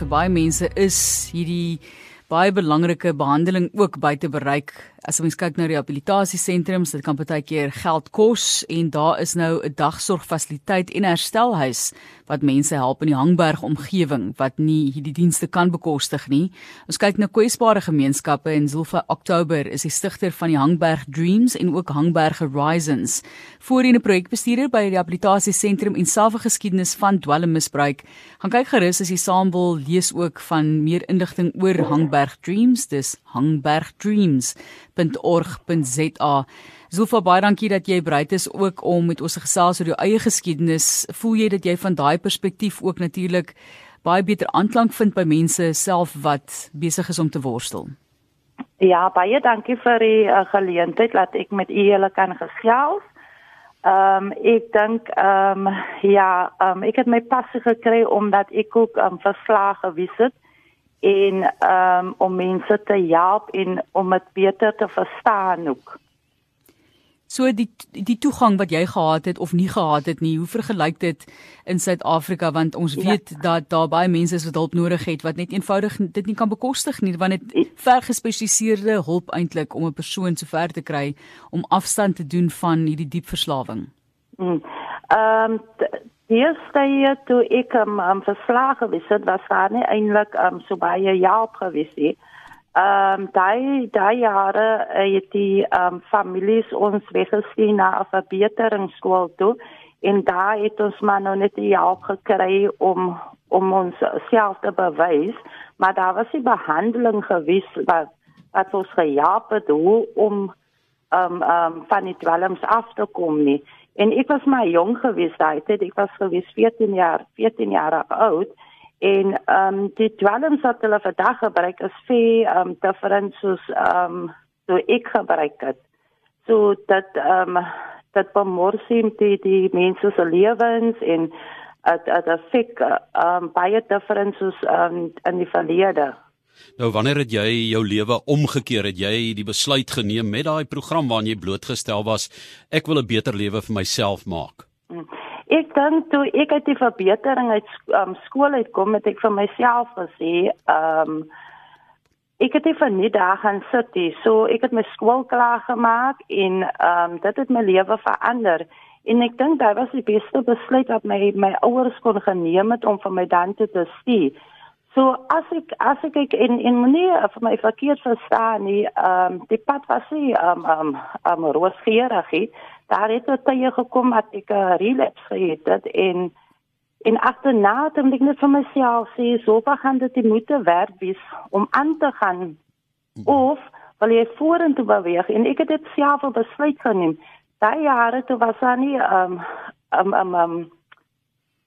vir baie mense is hierdie baie belangrike behandeling ook buite bereik. As ons kyk na rehabilitasiesentrums, dit kan baie keer geld kos en daar is nou 'n dagsorgfasiliteit en herstelhuis wat mense help in die Hangberg omgewing wat nie hierdie dienste kan bekostig nie. Ons kyk na kwesbare gemeenskappe en Zulfa Oktober is die stigter van die Hangberg Dreams en ook Hangberg Horizons. Voorheen 'n projekbestuurder by die rehabilitasiesentrum en selfe geskiedenis van dwelmmisbruik. Gaan kyk gerus as jy saam wil lees ook van meer inligting oor Hangberg Dreams, dis hangbergdreams.org.za. Zulfa baie dankie dat jy bereid is ook om met ons te gesels oor jou eie geskiedenis. Voel jy dat jy van daai perspektief ook natuurlik baie beter aanklank vind by mense self wat besig is om te worstel? Ja, baie dankie vir die uh, geleentheid dat ek met u hele kan gesels. Ehm um, ek dink ehm um, ja, ehm um, ek het my passie gekry omdat ek ook ehm um, verslae gewees het en um, om mense te help en om dit beter te verstaan ook. So die die toegang wat jy gehad het of nie gehad het nie, hoe vergelyk dit in Suid-Afrika want ons ja. weet ja. dat daar baie mense is wat hulp nodig het wat net eenvoudig dit nie kan bekostig nie want dit ver gespesialiseerde hulp eintlik om 'n persoon so ver te kry om afstand te doen van hierdie diep verslawing. Mm. Ehm um, die eerste jaar toe ek am um, um, verslae gewees het, was daar nie eintlik um, so baie help gewees nie. Ehm daai daai jare uh, het die ehm um, families ons weggestuur na 'n verbeteringsskool toe en daar het ons maar nog net die hulp gekry om om ons self te bewys, maar daar was 'n behandeling gewees wat wat ons gehelp het om ehm um, ehm um, van die dwelms af te kom nie. En ek was maar jong geweest daai tyd, ek was geweest 14 jaar, 14 jaar oud en ehm um, die dwelms wat hulle vandag gebruik is vir ehm um, different soos ehm um, so ek gebruik het. So dat ehm um, dat bemorsim die die mense se lewens en at at affek ehm um, baie different soos ehm um, in die verlede. Nou wanneer het jy jou lewe omgekeer? Het jy die besluit geneem met daai program waarin jy blootgestel was ek wil 'n beter lewe vir myself maak? Ek dink toe ek uit die verbetering uit um, skool uitkom het ek vir myself gesê, ehm um, ek het vir nie daar gaan sit nie. So ek het my skool klaar gemaak en ehm um, dit het my lewe verander. En ek dink dit was die beste besluit wat my my ouers kon geneem het om vir my dan te stuur. So as ek as ek kyk in in manier vir my verkeerd verstaan nie, ehm um, die pad was nie ehm um, ehm um, roosgeurig daar het dit tye gekom dat ek 'n relapse gehad het en en agterna het ek net vir myself sê so gaan dit moet werk wees om aan te gaan? Of wil jy vorentoe beweeg? En ek het dit self op besluit geneem. Daai jare toe was daar nie um um um, um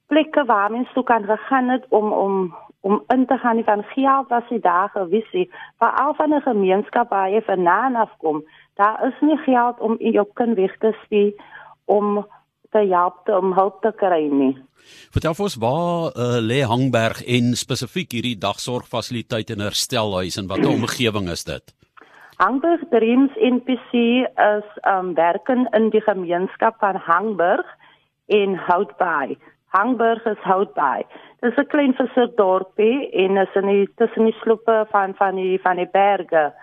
plekke waar mens toe kan gegaan het om om om in te gaan van geld was die daar gewees het vir al van 'n gemeenskap waar jy vanaand afkom daar is nie geld om jou kind weg te stuur om te help om hulp te kry nie. Vertel vir ons waar uh, lê Hangberg en spesifiek hierdie dagsorgfasiliteit en herstelhuis en watter omgewing is dit? Hangberg Dreams NPC is um werken in die gemeenskap van Hangberg in Houtbaai. Hangberg is Houtbaai. Dit is 'n klein visdorpie en is in die tussen die slope van van die van die berge.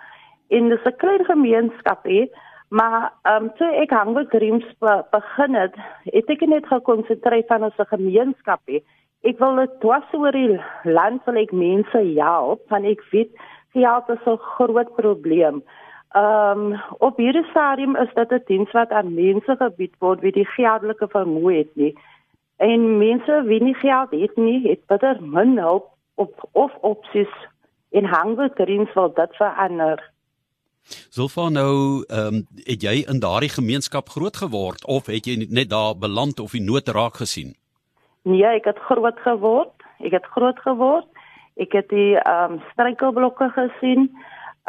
Dis 'n klein gemeenskap hè maar ehm um, toe ek hang met dreams be begin het het ek net gekonsentreer van ons gemeenskap hè ek wil dit dwars oor die land wil ek mense help want ek weet geld is 'n groot probleem. Ehm um, op hierdie stadium is dit 'n diens wat aan mense gebied word wie die geldelike vermoë het nie en mense wie nie geld het nie het bitter min hulp op of opsies en hang met dreams wil dit verander Sulfa nou, ehm um, het jy in daardie gemeenskap groot geword of het jy net daar beland of die nood raak gesien? Nee, ek het groot geword. Ek het groot geword. Ek het die ehm um, struikelblokke gesien.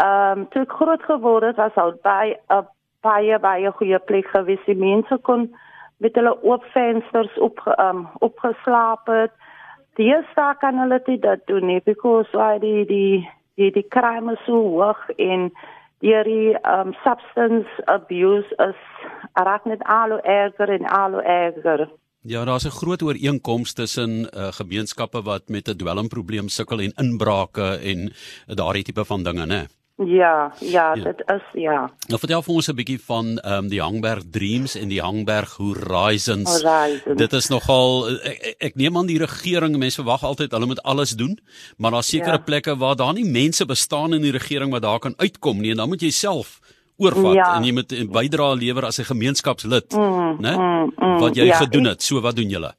Ehm um, toe ek groot geword het, was al by 'n baie baie goeie plek gewees. Die mense kon met hulle oop vensters op um, opgeslaap het. Eerste kan hulle dit doen nie because why die die die die crime is so hoog en deur die um substance abuse is raak net al erger en al erger. Ja, daar's 'n groot ooreenkoms tussen uh, gemeenskappe wat met 'n dwelmprobleem sukkel en inbrake en daardie tipe van dinge, né? Ja, ja, ja, dit is ja. Nou vertel vir ons 'n bietjie van ehm um, die Hangberg Dreams en die Hangberg Horizons. Horizons. Dit is nogal ek, ek neem aan die regering, mense verwag altyd hulle moet alles doen, maar daar's sekere ja. plekke waar daar nie mense bestaan in die regering wat daar kan uitkom nie en dan moet jy self oorvat ja. en jy moet 'n bydrae lewer as 'n gemeenskapslid, mm, né? Mm, mm, wat jy ja, gedoen het. So wat doen julle?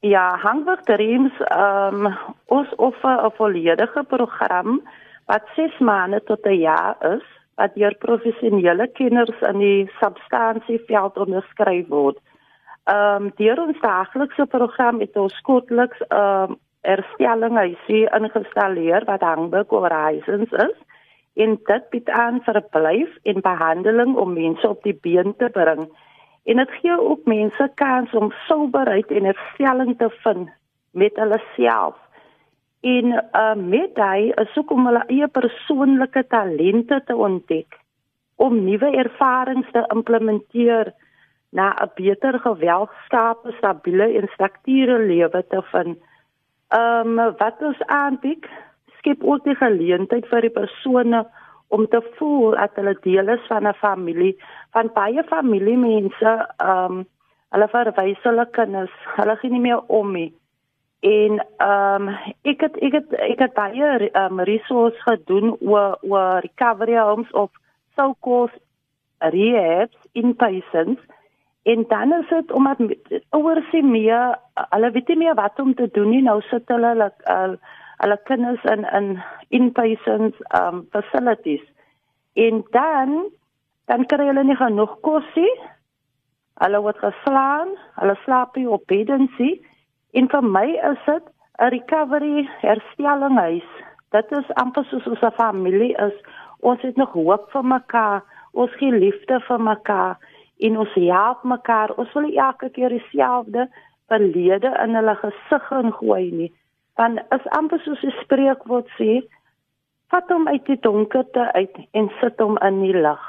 Ja, Hangberg Dreams ehm um, ons offer 'n volledige program wat 6 maande tot 'n jaar is wat deur professionele kenners in die substansieveld onderskryf word. Ehm um, deur ons daaglikse program het ons kortliks ehm um, erstelling huisie ingestalleer wat Hangberg Horizons is en dit bied aan verblyf en behandeling om mense op die been te bring. En dit gee ook mense kans om souberheid en herstelling te vind met hulle self en uh, met hy is ook om hulle eie persoonlike talente te ontdek om nuwe ervarings te implementeer na 'n beter geweldskape stabiele en strukture lewe te vind. Ehm um, wat ons aanbied skep ook die geleentheid vir die persone om te voel dat hulle deel is van 'n familie van baie familiemense ehm um, hulle verwys hulle kinders hulle gee nie meer om nie En ehm um, ek het ek het ek het baie ehm um, resources gedoen oor oor recovery homes of so called rehabs in patients en dan is dit omdat oor sy meer hulle weet nie meer wat om te doen nie. Nou sit hulle hulle hulle kinders in in in patients um facilities. En dan dan kry hulle nie genoeg kos nie hulle word geslaan hulle slaap nie op beddens nie En vir my is dit 'n recovery herstellinghuis. Dit is amper soos ons 'n familie is. Ons het nog hoop vir mekaar. Ons gee liefde vir mekaar en ons help mekaar. Ons wil elke keer dieselfde verlede in hulle gesig ingooi nie. Want is amper soos 'n spreekwoord sê, vat hom uit die donkerte uit en sit hom in die lig.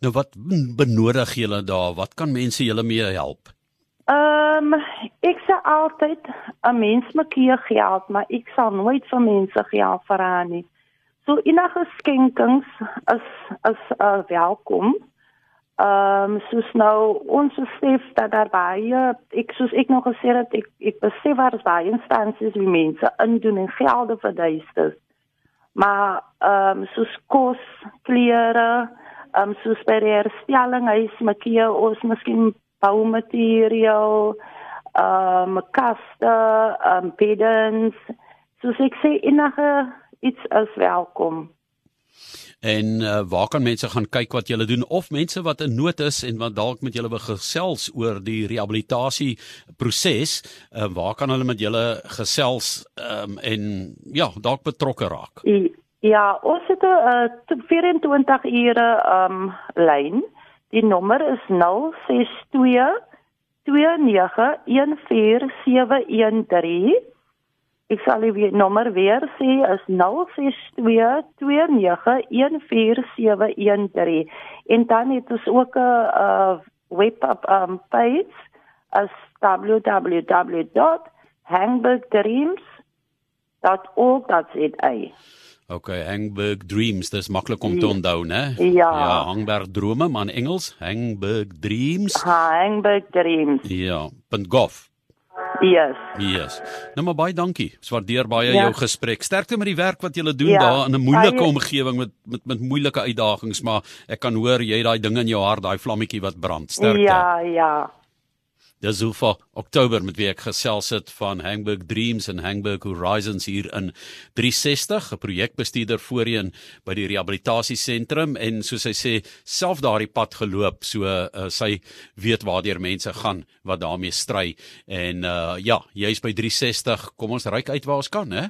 Nou wat benodig julle daar? Wat kan mense julle mee help? Ehm um, ek sê altyd 'n mens maak hier geld, maar ek sal nooit vir mense geld vra nie. So enige skenkings is is uh, welkom. Ehm um, soos nou ons besef dat daar baie ek soos ek nog gesê het ek ek besef daar is baie instansies wie mense indoen en gelde verduister. Maar ehm um, soos kos, klere, ehm um, soos by herstelling huis maak hier ons miskien boumateriaal, ehm um, kaste, ehm um, beddens. Soos ek sê enige iets is welkom. En uh, waar kan mense gaan kyk wat julle doen of mense wat in nood is en wat dalk met julle gesels oor die rehabilitasie proses, uh, waar kan hulle met julle gesels um, en ja, dalk betrokke raak? Ja, ons het 'n uh, 24 ure um, lyn. Die nommer is 062 2914713. Ek sal die nommer weer sê is 062 2914713. En dan het ons ook 'n uh, web um, page as www.hangbergdreams.org.za. Okay, Hangberg Dreams, dis maklik om te ja. onthou, né? Ja. Ja, Hangberg Drome, maar in Engels, Hangberg Dreams. Hangberg Dreams. Ja, .gov. Yes. Yes. Nou maar baie dankie. Swaardeer baie ja. jou gesprek. Sterkte met die werk wat jy doen ja. daar in 'n moeilike baie... omgewing met met met moeilike uitdagings, maar ek kan hoor jy het daai ding in jou hart, daai vlammetjie wat brand. Sterkte. Ja, ja. Dis hoe vir Oktober met wie ek gesels het van Hamburg Dreams en Hamburg Horizons hier in 360, 'n projekbestuurder voorheen by die rehabilitasiesentrum en soos hy sê, self daardie pad geloop, so uh, sy weet waartoe mense gaan wat daarmee stry en uh, ja, jy's by 360, kom ons ryk uit waar ons kan, hè?